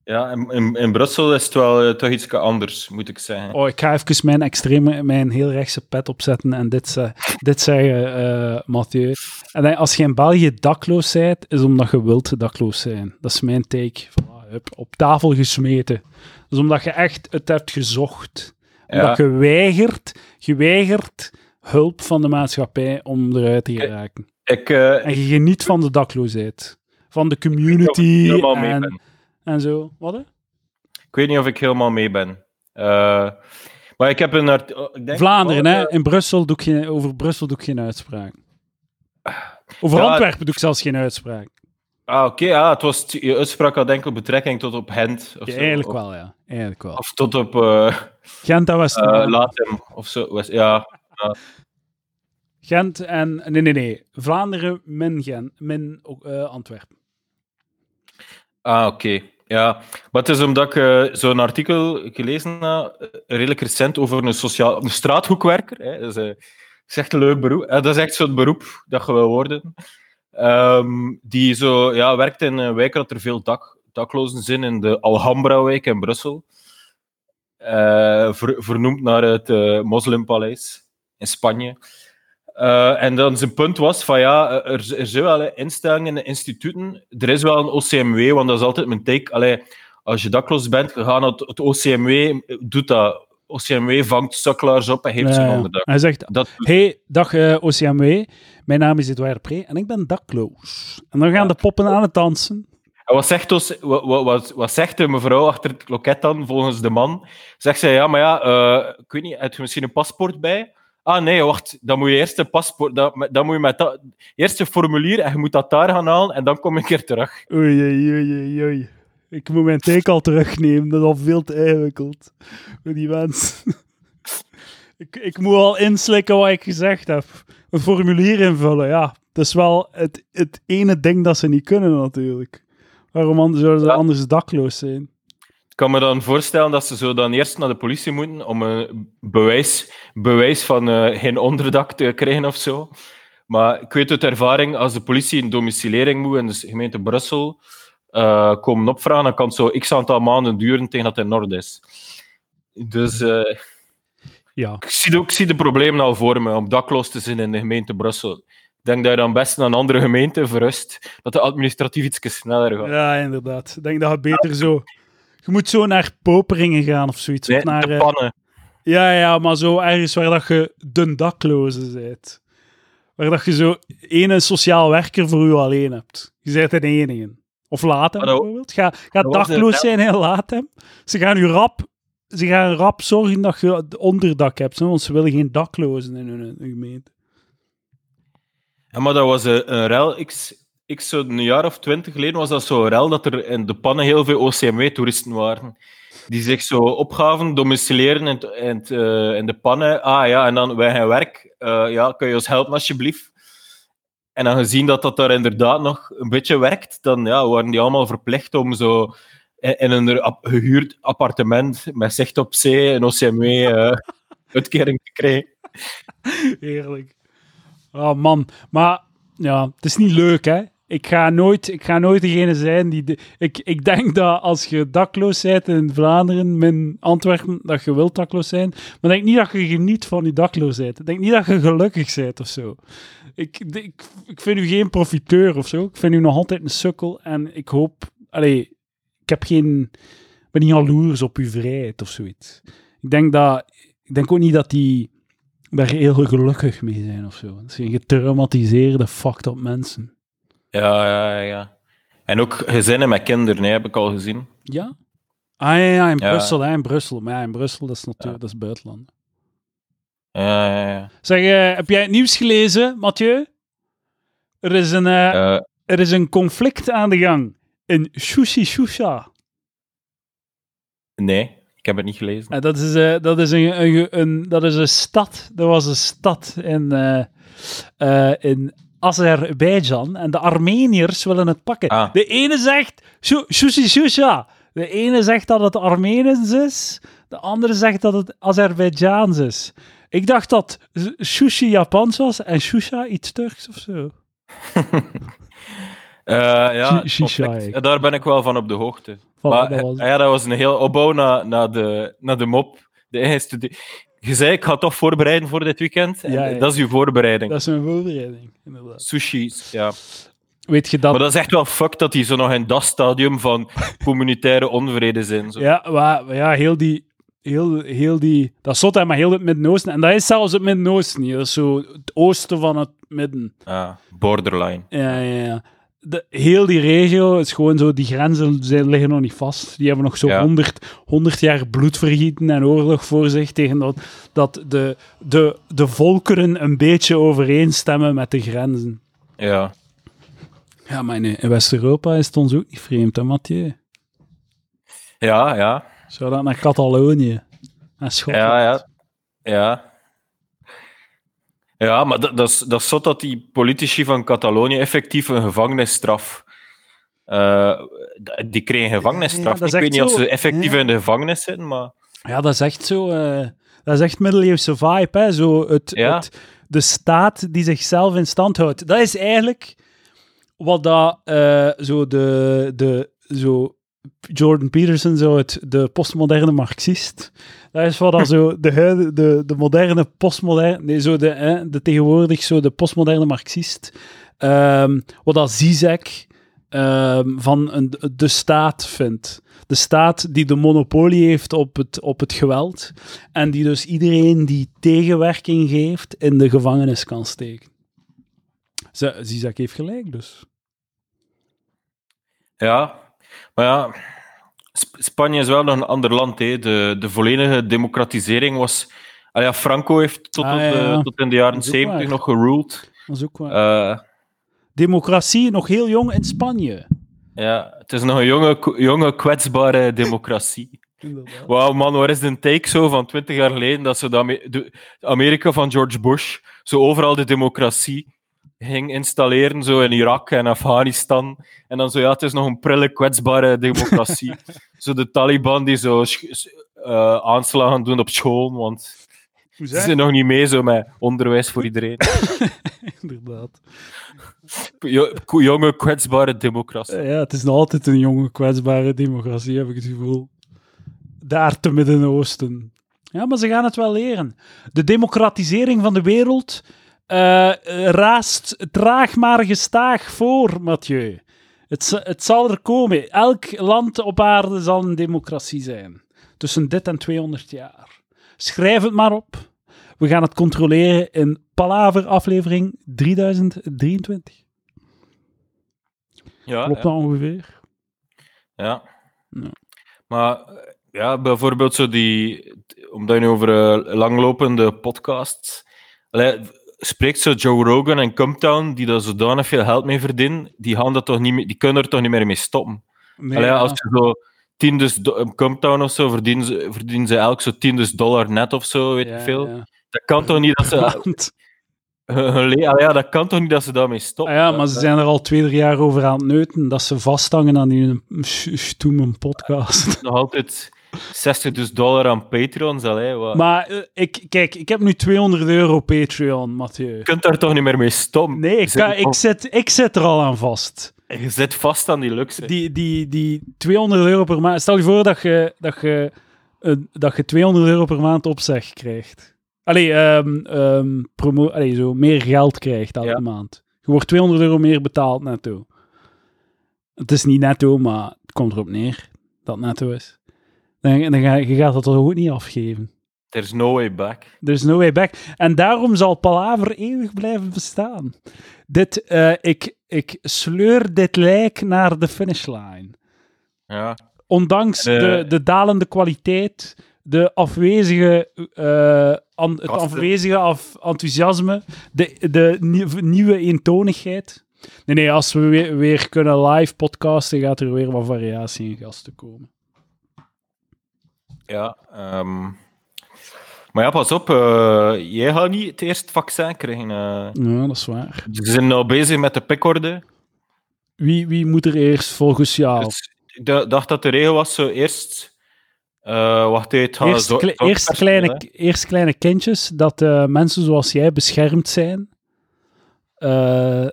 Ja in, in, Brussel is het wel eh, toch iets anders, moet ik zeggen. Oh, ik ga even mijn extreme, mijn heel rechtse pet opzetten en dit, ze- dit zeggen, eh Mathieu. En dan, als je in België dakloos bent, is omdat je wilt dakloos zijn. Dat is mijn take. Voilà, op tafel gesmeten. Dus omdat je echt het hebt gezocht. Omdat Ja. je weigert, je weigert hulp van de maatschappij om eruit te geraken. Ik, En je geniet van de dakloosheid. Van de community ik en. En zo. Wat? hè? Ik weet niet of ik helemaal mee ben. Eh, maar ik heb een... oh, ik denk, Vlaanderen, oh, hè? In Brussel doe ik geen, over Brussel doe ik geen uitspraak. Over Ja, Antwerpen doe ik zelfs geen uitspraak. Ah, oké. ja, het was, je uitspraak had enkel betrekking tot op Gent. Of Ja, eigenlijk wel, ja. Eigenlijk wel. Of tot op eh Gent en West. eh, Latem of zo. West- Ja, Gent en... Nee, nee, nee. Vlaanderen min, Gent, min Antwerpen. Ah, oké. Ja, maar het is omdat ik eh, zo'n artikel gelezen heb, eh, redelijk recent, over een, sociaal, een straathoekwerker. Hè. Dat, is, eh, echt een leuk beroep. Eh, dat is echt zo'n beroep dat je wil worden. Ehm, die zo, ja, werkt in een wijk dat er veel dak, daklozen zijn, in de Alhambra-wijk in Brussel. Ver- vernoemd naar het Moslimpaleis in Spanje. Eh, en dan zijn punt was van ja, er, er zijn wel instellingen en instituten. Er is wel een OCMW, want dat is altijd mijn take. Allee, als je dakloos bent, naar het, het OCMW, doet dat. OCMW vangt sukkelaars op en geeft ze een onderdak. Hij zegt... Dat, Hey, dag eh, OCMW. Mijn naam is Edouard Pre en ik ben dakloos. En dan gaan de poppen aan het dansen. En wat zegt, ons, wat, wat, wat, wat zegt de mevrouw achter het loket dan, volgens de man? Zegt zij, ja, maar ja, eh, ik weet niet, heb je misschien een paspoort bij? Ah, nee, wacht, dan moet je eerst een paspoort, dan, dan moet je met dat, eerst een formulier en je moet dat daar gaan halen en dan kom ik er terug. Oei, oei, oei, oei. Ik moet mijn take al terugnemen. Dat is al veel te ingewikkeld. Voor die mensen. ik, ik moet al inslikken wat ik gezegd heb. Een formulier invullen, ja. Dat is wel het, het ene ding dat ze niet kunnen, natuurlijk. Waarom an- zouden ze Ja. anders dakloos zijn? Ik kan me dan voorstellen dat ze zo dan eerst naar de politie moeten om een bewijs, bewijs van eh, geen onderdak te krijgen of zo. Maar ik weet uit ervaring, als de politie een domicilering moet in de gemeente Brussel eh, komen opvragen, dan kan het zo x aantal maanden duren tegen dat het in orde is. Dus eh, Ja. ik, zie de, ik zie de problemen al voor me om dakloos te zijn in de gemeente Brussel. Ik denk dat je dan best naar een andere gemeente verrust, dat de administratief iets sneller gaat. ja, inderdaad. Ik denk dat het beter zo... Je moet zo naar Poperingen gaan of zoiets. Nee, of naar, de eh, pannen. Ja, ja, maar zo ergens waar dat je de dakloze bent. Waar dat je zo ene sociaal werker voor u alleen hebt. Je bent de enige. Of Latem Maar dat- bijvoorbeeld. Ga, ga dakloos zijn in Latem. Ze gaan u rap, ze gaan rap zorgen dat je het onderdak hebt. hè, Want ze willen geen daklozen in hun, hun gemeente. Ja, maar dat was een, een rel. Ik, ik zo een jaar of twintig geleden was dat zo'n rel dat er in de pannen heel veel OCMW-toeristen waren. Die zich zo opgaven, domicileren in, in, eh, in de pannen. Ah ja, en dan wij gaan werk. Eh, ja, kun je ons helpen alsjeblieft? En dan gezien dat dat daar inderdaad nog een beetje werkt, dan ja, waren die allemaal verplicht om zo in, een gehuurd appartement met zicht op zee een OCMW-uitkering te krijgen. Heerlijk. Oh man, maar ja, het is niet leuk hè. Ik ga nooit, ik ga nooit degene zijn die... Ik, ik denk dat als je dakloos bent in Vlaanderen, min Antwerpen, dat je wilt dakloos zijn. Maar denk niet dat je geniet van je dakloosheid. Denk niet dat je gelukkig bent of zo. Ik, ik, vind u geen profiteur of zo. Ik vind u nog altijd een sukkel. En ik hoop... Allee, ik heb geen ben niet jaloers op uw vrijheid of zoiets. Ik denk, dat, ik denk ook niet dat die daar heel gelukkig mee zijn of zo. Dat zijn getraumatiseerde, fucked up mensen. Ja, ja, ja. En ook gezinnen met kinderen, heb ik al gezien. Ja? Ah ja, in Ja. Brussel, hè, in Brussel. Maar ja, in Brussel, dat is natuurlijk dat is buitenland. Ja, ja, ja. Zeg, eh, heb jij het nieuws gelezen, Mathieu? Er is een, eh, Eh, er is een conflict aan de gang in Shusha. nee, ik heb het niet gelezen. Dat, is, dat, is een, een, een- dat is een stad. Dat was een stad in, in Azerbeidzjan. En de Armeniërs willen het pakken. Ah. De ene zegt Shu- Shushi Shusha. De ene zegt dat het Armenisch is. De andere zegt dat het Azerbeidzjaans is. Ik dacht dat sushi Japans was en shusha iets Turks of zo. Eh, ja, conflict. daar ben ik wel van op de hoogte. Voilà, maar, dat was ja, dat was een heel opbouw naar, naar, de, naar de mop. De Je zei, ik ga toch voorbereiden voor dit weekend. En Ja, ja. Dat is uw voorbereiding. Dat is een voorbereiding, inderdaad. Sushis, ja. Weet je dat? Maar dat is echt wel fuck dat die zo nog in dat stadium van communitaire onvrede zijn. Zo. Ja, maar, ja, heel die... Heel, heel die... Dat is zot, hè, maar heel het Midden-Oosten. En dat is zelfs het Midden-Oosten niet. Dat is zo het oosten van het midden. Ah, borderline. Ja, ja, ja. De, heel die regio is gewoon zo... Die grenzen zijn, liggen nog niet vast. Die hebben nog zo Ja. 100, 100 jaar bloedvergieten en oorlog voor zich tegen dat, dat de, de, de volkeren een beetje overeenstemmen met de grenzen. Ja. Ja, maar in, in West-Europa is het ons ook niet vreemd, hè, Mathieu? Ja, ja. Zou dat naar Catalonië? Naar Schotland? Ja, ja. Ja. Ja, maar dat, dat, is, dat is zot dat die politici van Catalonië effectief een gevangenisstraf. eh, die kregen een gevangenisstraf. Ja, ik weet niet of ze effectief Ja. in de gevangenis zitten, maar. Ja, dat is echt zo. eh, dat is echt middeleeuwse vibe, hè? Zo het, Ja. het, de staat die zichzelf in stand houdt. Dat is eigenlijk wat dat eh, zo de, de zo Jordan Peterson zo het de postmoderne marxist. Dat is wat dat zo de, de, de moderne postmoderne, nee, zo de, hè, de tegenwoordig zo de postmoderne marxist. ehm, wat dat Zizek ehm, van een, de staat vindt. De staat die de monopolie heeft op het, op het geweld en die dus iedereen die tegenwerking geeft in de gevangenis kan steken. Zizek heeft gelijk, dus. Ja, maar ja. Sp- Spanje is wel nog een ander land. Hè. De, de volledige democratisering was. Ah ja, Franco heeft tot, Ah, op ja, de- ja. tot in de jaren Dat is ook 70 waar. nog geruled. Dat is ook waar. Eh, Democratie nog heel jong in Spanje. ja, het is nog een jonge, jonge kwetsbare democratie. Wauw, man, waar is de take zo van 20 jaar geleden dat ze de Amerika van George Bush zo overal de democratie ging installeren, zo in Irak en Afghanistan. En dan zo, ja, het is nog een prille, kwetsbare democratie. zo de Taliban die zo eh, aanslagen doen op school, want ze zijn nog niet mee zo met onderwijs voor iedereen. Inderdaad. Jo- jonge, kwetsbare democratie. Ja, het is nog altijd een jonge, kwetsbare democratie, heb ik het gevoel. Daar te Midden-Oosten. Ja, maar ze gaan het wel leren. De democratisering van de wereld eh, raast traag maar gestaag voor, Mathieu. Het, het zal er komen. Elk land op aarde zal een democratie zijn. Tussen dit en 200 jaar. Schrijf het maar op. We gaan het controleren in Palaver aflevering 3023. Ja, Klopt ja. dat ongeveer? Ja. Ja. Maar ja, bijvoorbeeld zo die, omdat je nu over eh, langlopende podcasts allee, spreekt, zo Joe Rogan en Comptown, die daar zodanig veel geld mee verdienen, die, gaan dat toch niet die kunnen er toch niet meer mee stoppen. Nee, Allee, ja. als je zo 10 dus Comptown of zo, verdienen ze, verdienen ze elk zo 10 dus dollar net of zo, weet Ja, ik veel. ja. Dat kan toch niet dat ze... Hun ja, dat kan toch niet dat ze daarmee Ah stoppen. ja, maar ze zijn er al twee, drie jaar over aan het neuten dat ze vasthangen aan die sh- stoeme podcast. Nog altijd 60 dus dollar aan Patreons, allee, wat... Maar eh, ik, kijk, ik heb nu 200 euro Patreon, Mathieu. Je kunt daar toch niet meer mee stoppen? Nee, ik, kan, ik, zit, ik zit er al aan vast. Je zit vast aan die luxe. Die, die, die 200 euro per maand. Stel je voor dat je, dat je, eh, dat je 200 euro per maand opzeg krijgt. Allee, ehm, ehm, promo, allee, zo meer geld krijgt elke Ja. maand. Je wordt 200 euro meer betaald netto. Het is niet netto, maar het komt erop neer dat netto is. Dan, dan ga, je gaat dat ook niet afgeven. There's no way back. There's no way back. En daarom zal Palaver eeuwig blijven bestaan. Dit, eh, ik, ik sleur dit lijk naar de finishline. Ja. Ondanks Eh. de, de dalende kwaliteit, de afwezige, eh, an- het afwezige af, enthousiasme, de, de nieuw- nieuwe eentonigheid. Nee, nee, als we weer, weer kunnen live podcasten, gaat er weer wat variatie in gasten komen. Ja. ehm. Maar ja, pas op. eh, jij gaat niet het eerste vaccin krijgen. eh. Ja, dat is waar. Ze zijn al bezig met de pikorde. Wie, wie moet er eerst volgens jou? Dus ik d- dacht dat de regel was zo eerst... eh wacht even, Eerst, zo- kle- eerst, kleine, hè. eerst kleine kindjes, dat mensen zoals jij beschermd zijn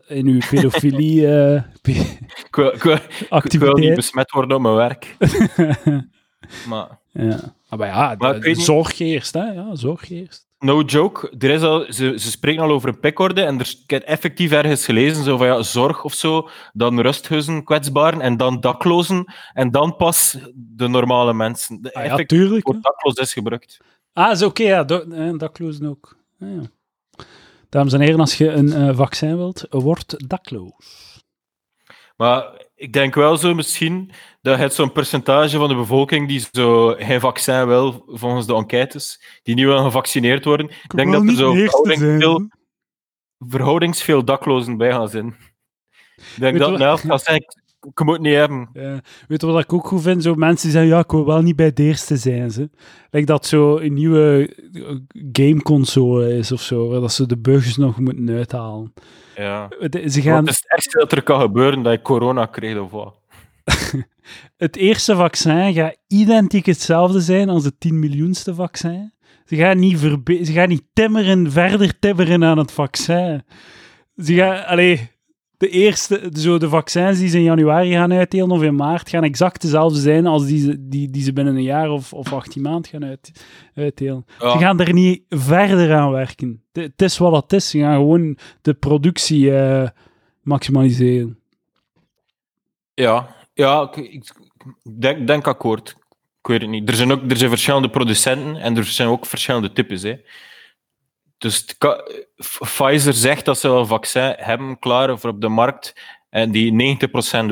in uw pedofilie pe- Ik wil, ik wil- ik wil niet besmet worden op mijn werk. Maar ja. Ah, Maar ja, Maar de- zorg eerst, hè? Ja, zorg eerst. no joke, er is al, ze, ze spreken al over een pikorde en er, is- ik heb effectief ergens gelezen, zo van ja, zorg of zo, dan rusthuizen, kwetsbaren en dan daklozen en dan pas de normale mensen. De Ah, ja, tuurlijk. voor dakloos is gebruikt. Ah, is oké, ja. daklozen ook. Ah, ja. Dames en heren, als je een eh, vaccin wilt, word dakloos. Maar ik denk wel zo misschien dat je hebt zo'n percentage van de bevolking die zo geen vaccin wil, volgens de enquêtes, die niet wil gevaccineerd worden. Ik denk dat er zo verhoudingsveel, verhoudingsveel daklozen bij gaan zijn. Ik denk Weet dat je de helft gaat zeggen, ik, moet het niet hebben. Ja. Weet je wat ik ook goed vind? Zo mensen die zeggen, ja, ik wil wel niet bij de eerste zijn. Ze. Like dat zo een nieuwe eh, gameconsole is of zo, waar dat ze de bugs nog moeten uithalen. Ja. Het- Ze gaan, Wat is het ergste dat er kan gebeuren, dat je corona krijgt of wat? het eerste vaccin gaat identiek hetzelfde zijn als het 10 miljoenste vaccin. Ze gaan niet, verbe- ze gaan niet timmeren, verder timmeren aan het vaccin. Ze gaan, allee, de eerste, zo de vaccins die ze in januari gaan uitdelen of in maart, gaan exact dezelfde zijn als die ze, die, die ze binnen een jaar of, of 18 maanden gaan uit, uitdelen. Ja. Ze gaan er niet verder aan werken. Het het is wat het is. Ze gaan gewoon de productie eh, maximaliseren. Ja, ja ik, ik denk, denk akkoord. Ik weet het niet. Er zijn, ook, er zijn verschillende producenten en er zijn ook verschillende types. Hè. Dus Pfizer zegt dat ze wel een vaccin hebben klaar voor op de markt en die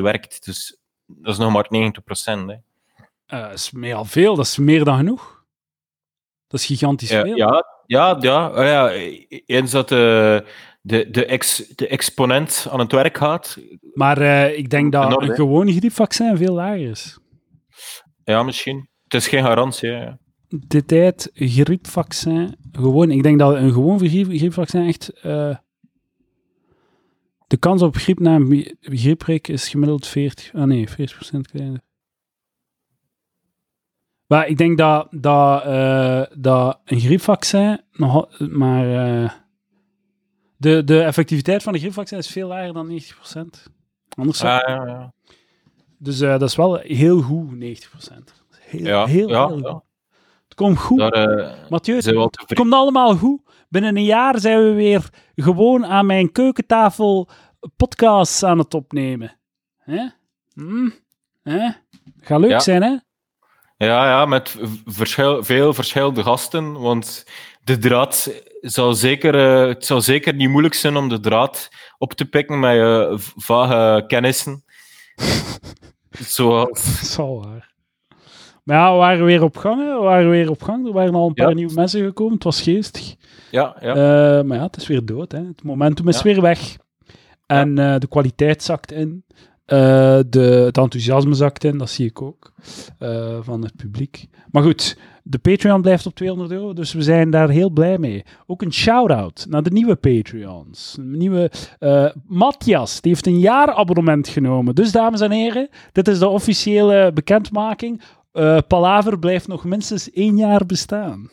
90% werkt. Dus dat is nog maar 90%. Hè. Eh, dat is meer al veel, dat is meer dan genoeg. Dat is gigantisch Ja, veel. ja, ja, ja, ah ja. Eens dat de, de, de, ex, de exponent aan het werk gaat, Maar eh, ik denk dat Enorm, een hè? gewoon griepvaccin veel lager is. ja, misschien. Het is geen garantie. hè. De tijd griepvaccin, gewoon, ik denk dat een gewoon griep, griepvaccin echt. eh, de kans op griep na een is gemiddeld 40, ah nee, 40% kleiner. Maar ik denk dat, dat, eh, dat een griepvaccin nog, maar eh, de, de effectiviteit van een griepvaccin is veel lager dan 90%. Anders Ah, ja, ja. Dus dat is wel heel goed, 90%. Heel, Ja, heel, ja, heel goed. Komt goed. Daar eh, Mathieu, het komt allemaal goed. Binnen een jaar zijn we weer gewoon aan mijn keukentafel podcasts aan het opnemen. Hè? Hm? Hè? Gaat leuk Ja. zijn, hè? Ja, ja, met verschil, veel verschillende gasten. Want de draad zal zeker, eh, het zal zeker niet moeilijk zijn om de draad op te pikken met je v- vage kennissen. Zoals. Dat is wel waar. Maar ja, we waren weer op gang. hè. We waren weer op gang. Er waren al een paar Ja. nieuwe mensen gekomen. Het was geestig. Ja, ja. Eh, maar ja, het is weer dood. Hè. Het momentum is weer weg. En eh, de kwaliteit zakt in. Eh, de, het enthousiasme zakt in, dat zie ik ook, van het publiek. Maar goed, de Patreon blijft op 200 euro, dus we zijn daar heel blij mee. Ook een shout-out naar de nieuwe Patreons. Een nieuwe Matthias, die heeft een jaar abonnement genomen. Dus dames en heren, dit is de officiële bekendmaking. Eh, Palaver blijft nog minstens één jaar bestaan.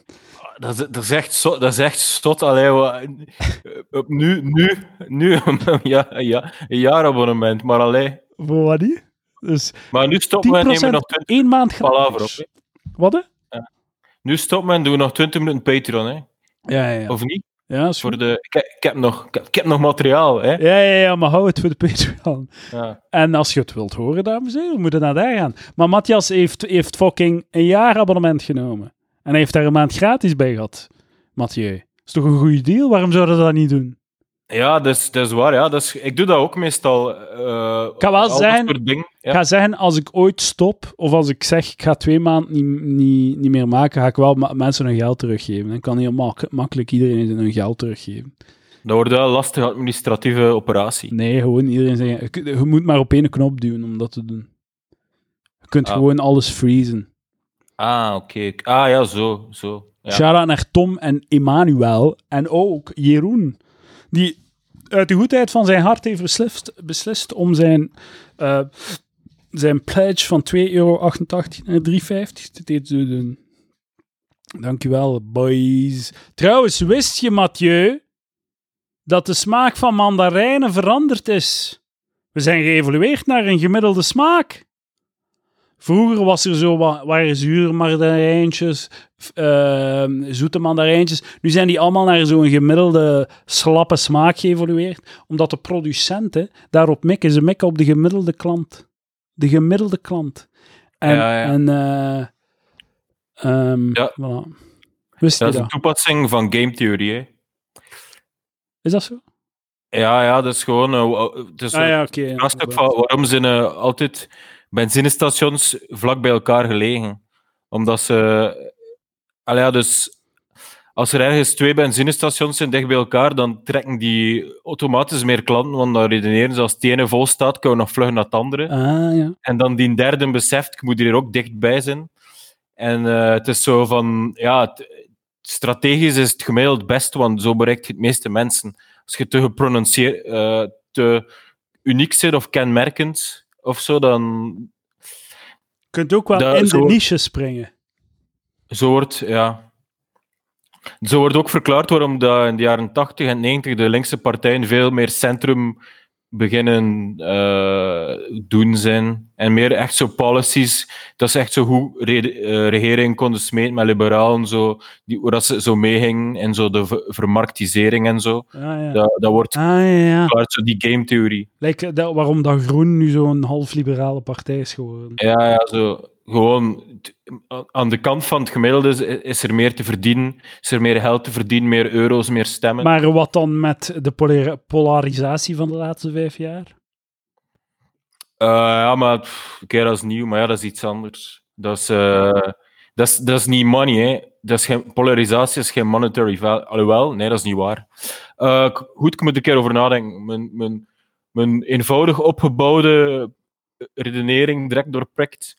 Dat, is, dat, is echt dat is echt stot. Allee, eh, nu, nu, nu ja, ja, een jaarabonnement, maar allee. Voor wat niet? Dus 10% Maar nu stoppen we en nemen nog 20 één maand palaver op. Wat hè? Nu stoppen we en doen we nog 20 minuten Patreon, hè? Ja, ja, ja. Of niet? Ja, is Voor de, ik, heb- ik, heb nog, ik, heb, ik heb nog materiaal, hè. ja, ja, ja, maar hou het voor de Patreon. Ja. En als je het wilt horen, dames en heren, moet je naar daar gaan. Maar Matthias heeft, heeft fucking een jaar abonnement genomen. En hij heeft daar een maand gratis bij gehad. Mathieu. Dat is toch een goede deal? Waarom zouden we dat niet doen? Ja, dat is, dat is waar. Ja. Dat is, ik doe dat ook meestal. eh kan wel al dat zijn- soort dingen. Ik Ja. ga zeggen, als ik ooit stop, of als ik zeg ik ga twee maanden niet, niet, niet meer maken, ga ik wel mensen hun geld teruggeven. Dan kan heel mak- makkelijk iedereen hun geld teruggeven. Dat wordt wel een lastige administratieve operatie. Nee, gewoon iedereen zeggen, je moet maar op één knop duwen om dat te doen. Je kunt Ah. gewoon alles freezen. Ah, oké. Ah, ja, zo. zo. Ja. Shout-out naar Tom en Emmanuel. En ook Jeroen. Die uit de goedheid van zijn hart heeft beslist, beslist om zijn, eh, zijn pledge van 2,88 euro naar 3,50 te te doen. Dankjewel, boys. Trouwens, wist je, Mathieu, dat de smaak van mandarijnen veranderd is? We zijn geëvolueerd naar een gemiddelde smaak. Vroeger was er zo wat, waren zure mandarijntjes, f- ehm, zoete mandarijntjes. Nu zijn die allemaal naar zo'n gemiddelde slappe smaak geëvolueerd, omdat de producenten daarop mikken. Ze mikken op de gemiddelde klant. De gemiddelde klant. En, Ja, ja. en eh, ehm, Ja. voilà. Wist Dat is een dat? toepassing van gametheorie. hè. Is dat zo? Ja, ja, dat is gewoon. eh, wa- het is Ah ja, oké. een van waarom zijn eh, altijd benzinestations vlak bij elkaar gelegen? Omdat ze. Allee, ja, dus als er ergens twee benzinestations zijn dicht bij elkaar, dan trekken die automatisch meer klanten, want dan redeneren ze als het ene vol staat, kunnen we nog vlug naar het andere. Ah ja. En dan die derde beseft, ik moet hier ook dichtbij zijn. En eh, het is zo van, ja, het- strategisch is het gemiddeld het best, want zo bereikt je het meeste mensen. Als je te geprononceerd, eh, te uniek zit of kenmerkend of zo, dan Je kunt ook wel in zo- de niche springen. zo wordt, ja. Zo wordt ook verklaard waarom dat in de jaren 80 en 90 de linkse partijen veel meer centrum beginnen eh, doen zijn. En meer echt zo policies, dat ze echt zo goed re eh, regering konden smeten met liberalen, zo, die, waar dat ze zo meegingen en zo de ver- vermarktisering en zo. Ah ja. Dat, dat wordt Ah ja, zo die game-theorie. Like, dat, waarom dat Groen nu zo'n half-liberale partij is geworden. Ja, ja, zo. Gewoon aan de kant van het gemiddelde is, er meer te verdienen. Is er meer geld te verdienen, meer euro's, meer stemmen. Maar wat dan met de polar- polarisatie van de laatste vijf jaar? Eh, ja, maar pff, dat is nieuw, maar ja, dat is iets anders. Dat is, eh, dat is, dat is niet money, hè. Dat is geen, polarisatie is geen monetary value. Alhoewel, nee, dat is niet waar. Eh, goed, ik moet er een keer over nadenken. Mijn, mijn, mijn eenvoudig opgebouwde redenering direct doorprikt.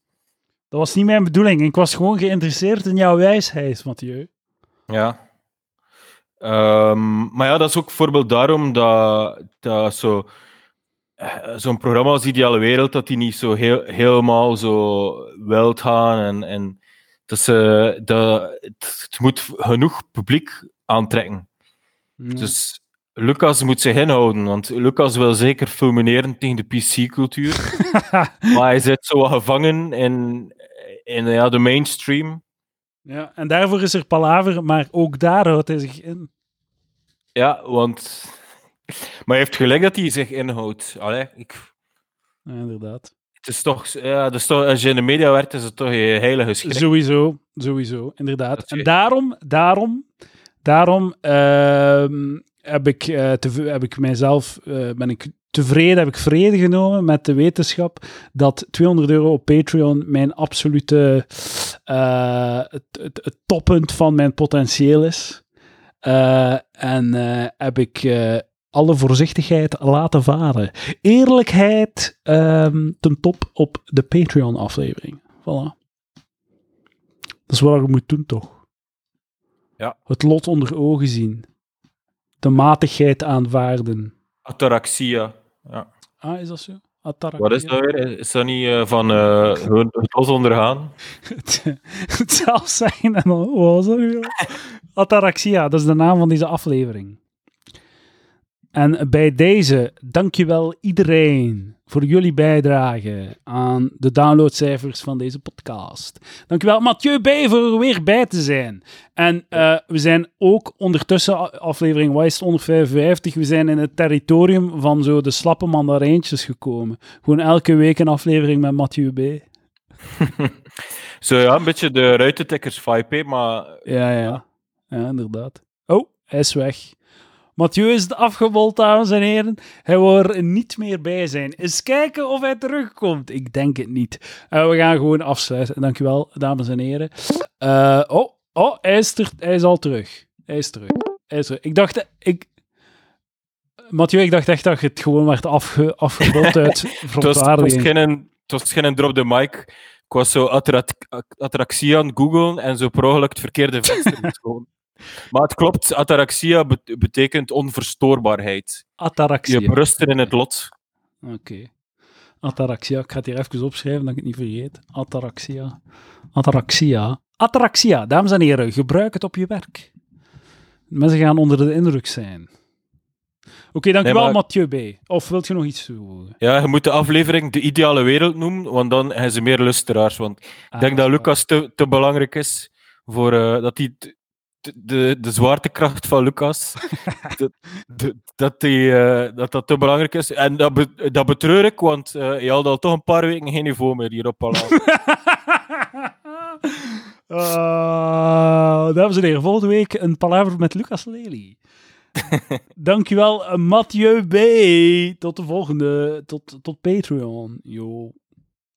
Dat was niet mijn bedoeling. Ik was gewoon geïnteresseerd in jouw wijsheid, Mathieu. Ja. Ehm, maar ja, dat is ook bijvoorbeeld daarom dat, dat zo, eh, zo'n programma als Ideale Wereld, dat die niet zo heel, helemaal zo wild gaan. En, en dat ze, dat, het, moet genoeg publiek aantrekken. Ja. Dus Lucas moet zich inhouden, want Lucas wil zeker fulmineren tegen de PC-cultuur. maar hij zit zo gevangen in, in ja, de mainstream. ja, en daarvoor is er palaver, maar ook daar houdt hij zich in. Ja, want. Maar hij heeft gelijk dat hij zich inhoudt. Allee, ik... Ja, inderdaad. Het is toch, ja, is toch, als je in de media werkt, is het toch je heilige schrik. Sowieso, sowieso, inderdaad. En daarom, daarom, daarom ehm, heb, ik, eh, te, heb ik mijzelf, eh, ben ik tevreden, heb ik vrede genomen met de wetenschap dat 200 euro op Patreon mijn absolute eh, het, het, het toppunt van mijn potentieel is. Eh, en eh, heb ik alle voorzichtigheid laten varen. Eerlijkheid ehm, ten top op de Patreon-aflevering. Voilà. Dat is wat je moet doen, toch? Ja. Het lot onder ogen zien. De matigheid aanvaarden. Ataraxia. Ja. Ah, is dat zo? Ataraxia. Wat is dat weer? Is dat niet eh, van eh gewoon het los ondergaan? het, zelf zijn en dan... Wat was dat weer? Ataraxia, dat is de naam van deze aflevering. En bij deze, dankjewel iedereen voor jullie bijdrage aan de downloadcijfers van deze podcast. Dankjewel Mathieu B. voor er weer bij te zijn. En uh, we zijn ook ondertussen, aflevering Wise 155, we zijn in het territorium van zo de slappe mandarijntjes gekomen. Gewoon elke week een aflevering met Mathieu B. zo ja, een beetje de ruitentikkers vibe, maar... Ja, ja. Ja, inderdaad. Oh, hij is weg. Mathieu is het afgebold, dames en heren. Hij wil er niet meer bij zijn. Eens kijken of hij terugkomt. Ik denk het niet. Uh, we gaan gewoon afsluiten. Dankjewel, dames en heren. Uh, oh, oh hij, is er, hij is al terug. Hij is terug. Hij is terug. Ik dacht... Ik, Mathieu, ik dacht echt dat je het gewoon werd afge, afgebold uit verontwaardiging. het was geen drop de mic. Ik was zo attractie aan Google en zo per ongeluk het verkeerde venster. Maar het klopt, ataraxia betekent onverstoorbaarheid. Ataraxia. Je berusten in het lot. Oké. Okay. Ataraxia, ik ga het hier even opschrijven, dat ik het niet vergeet. Ataraxia. Ataraxia. Ataraxia, dames en heren, gebruik het op je werk. Mensen gaan onder de indruk zijn. Oké, okay, dankjewel nee, maar... Mathieu B. Of wilt je nog iets toevoegen? Ja, je moet de aflevering De Ideale Wereld noemen, want dan hebben ze meer luisteraars. Want ik ah, denk dat Lucas te, te belangrijk is voor uh, dat hij de, de zwaartekracht van Lucas, dat, dat, die, uh, dat dat te belangrijk is. En dat, be, dat betreur ik, want uh, je had al toch een paar weken geen niveau meer hier op Palace. uh, dames en heren, volgende week een palaver met Lucas Lely. Dankjewel, Mathieu B. Tot de volgende. Tot, tot Patreon. Yo.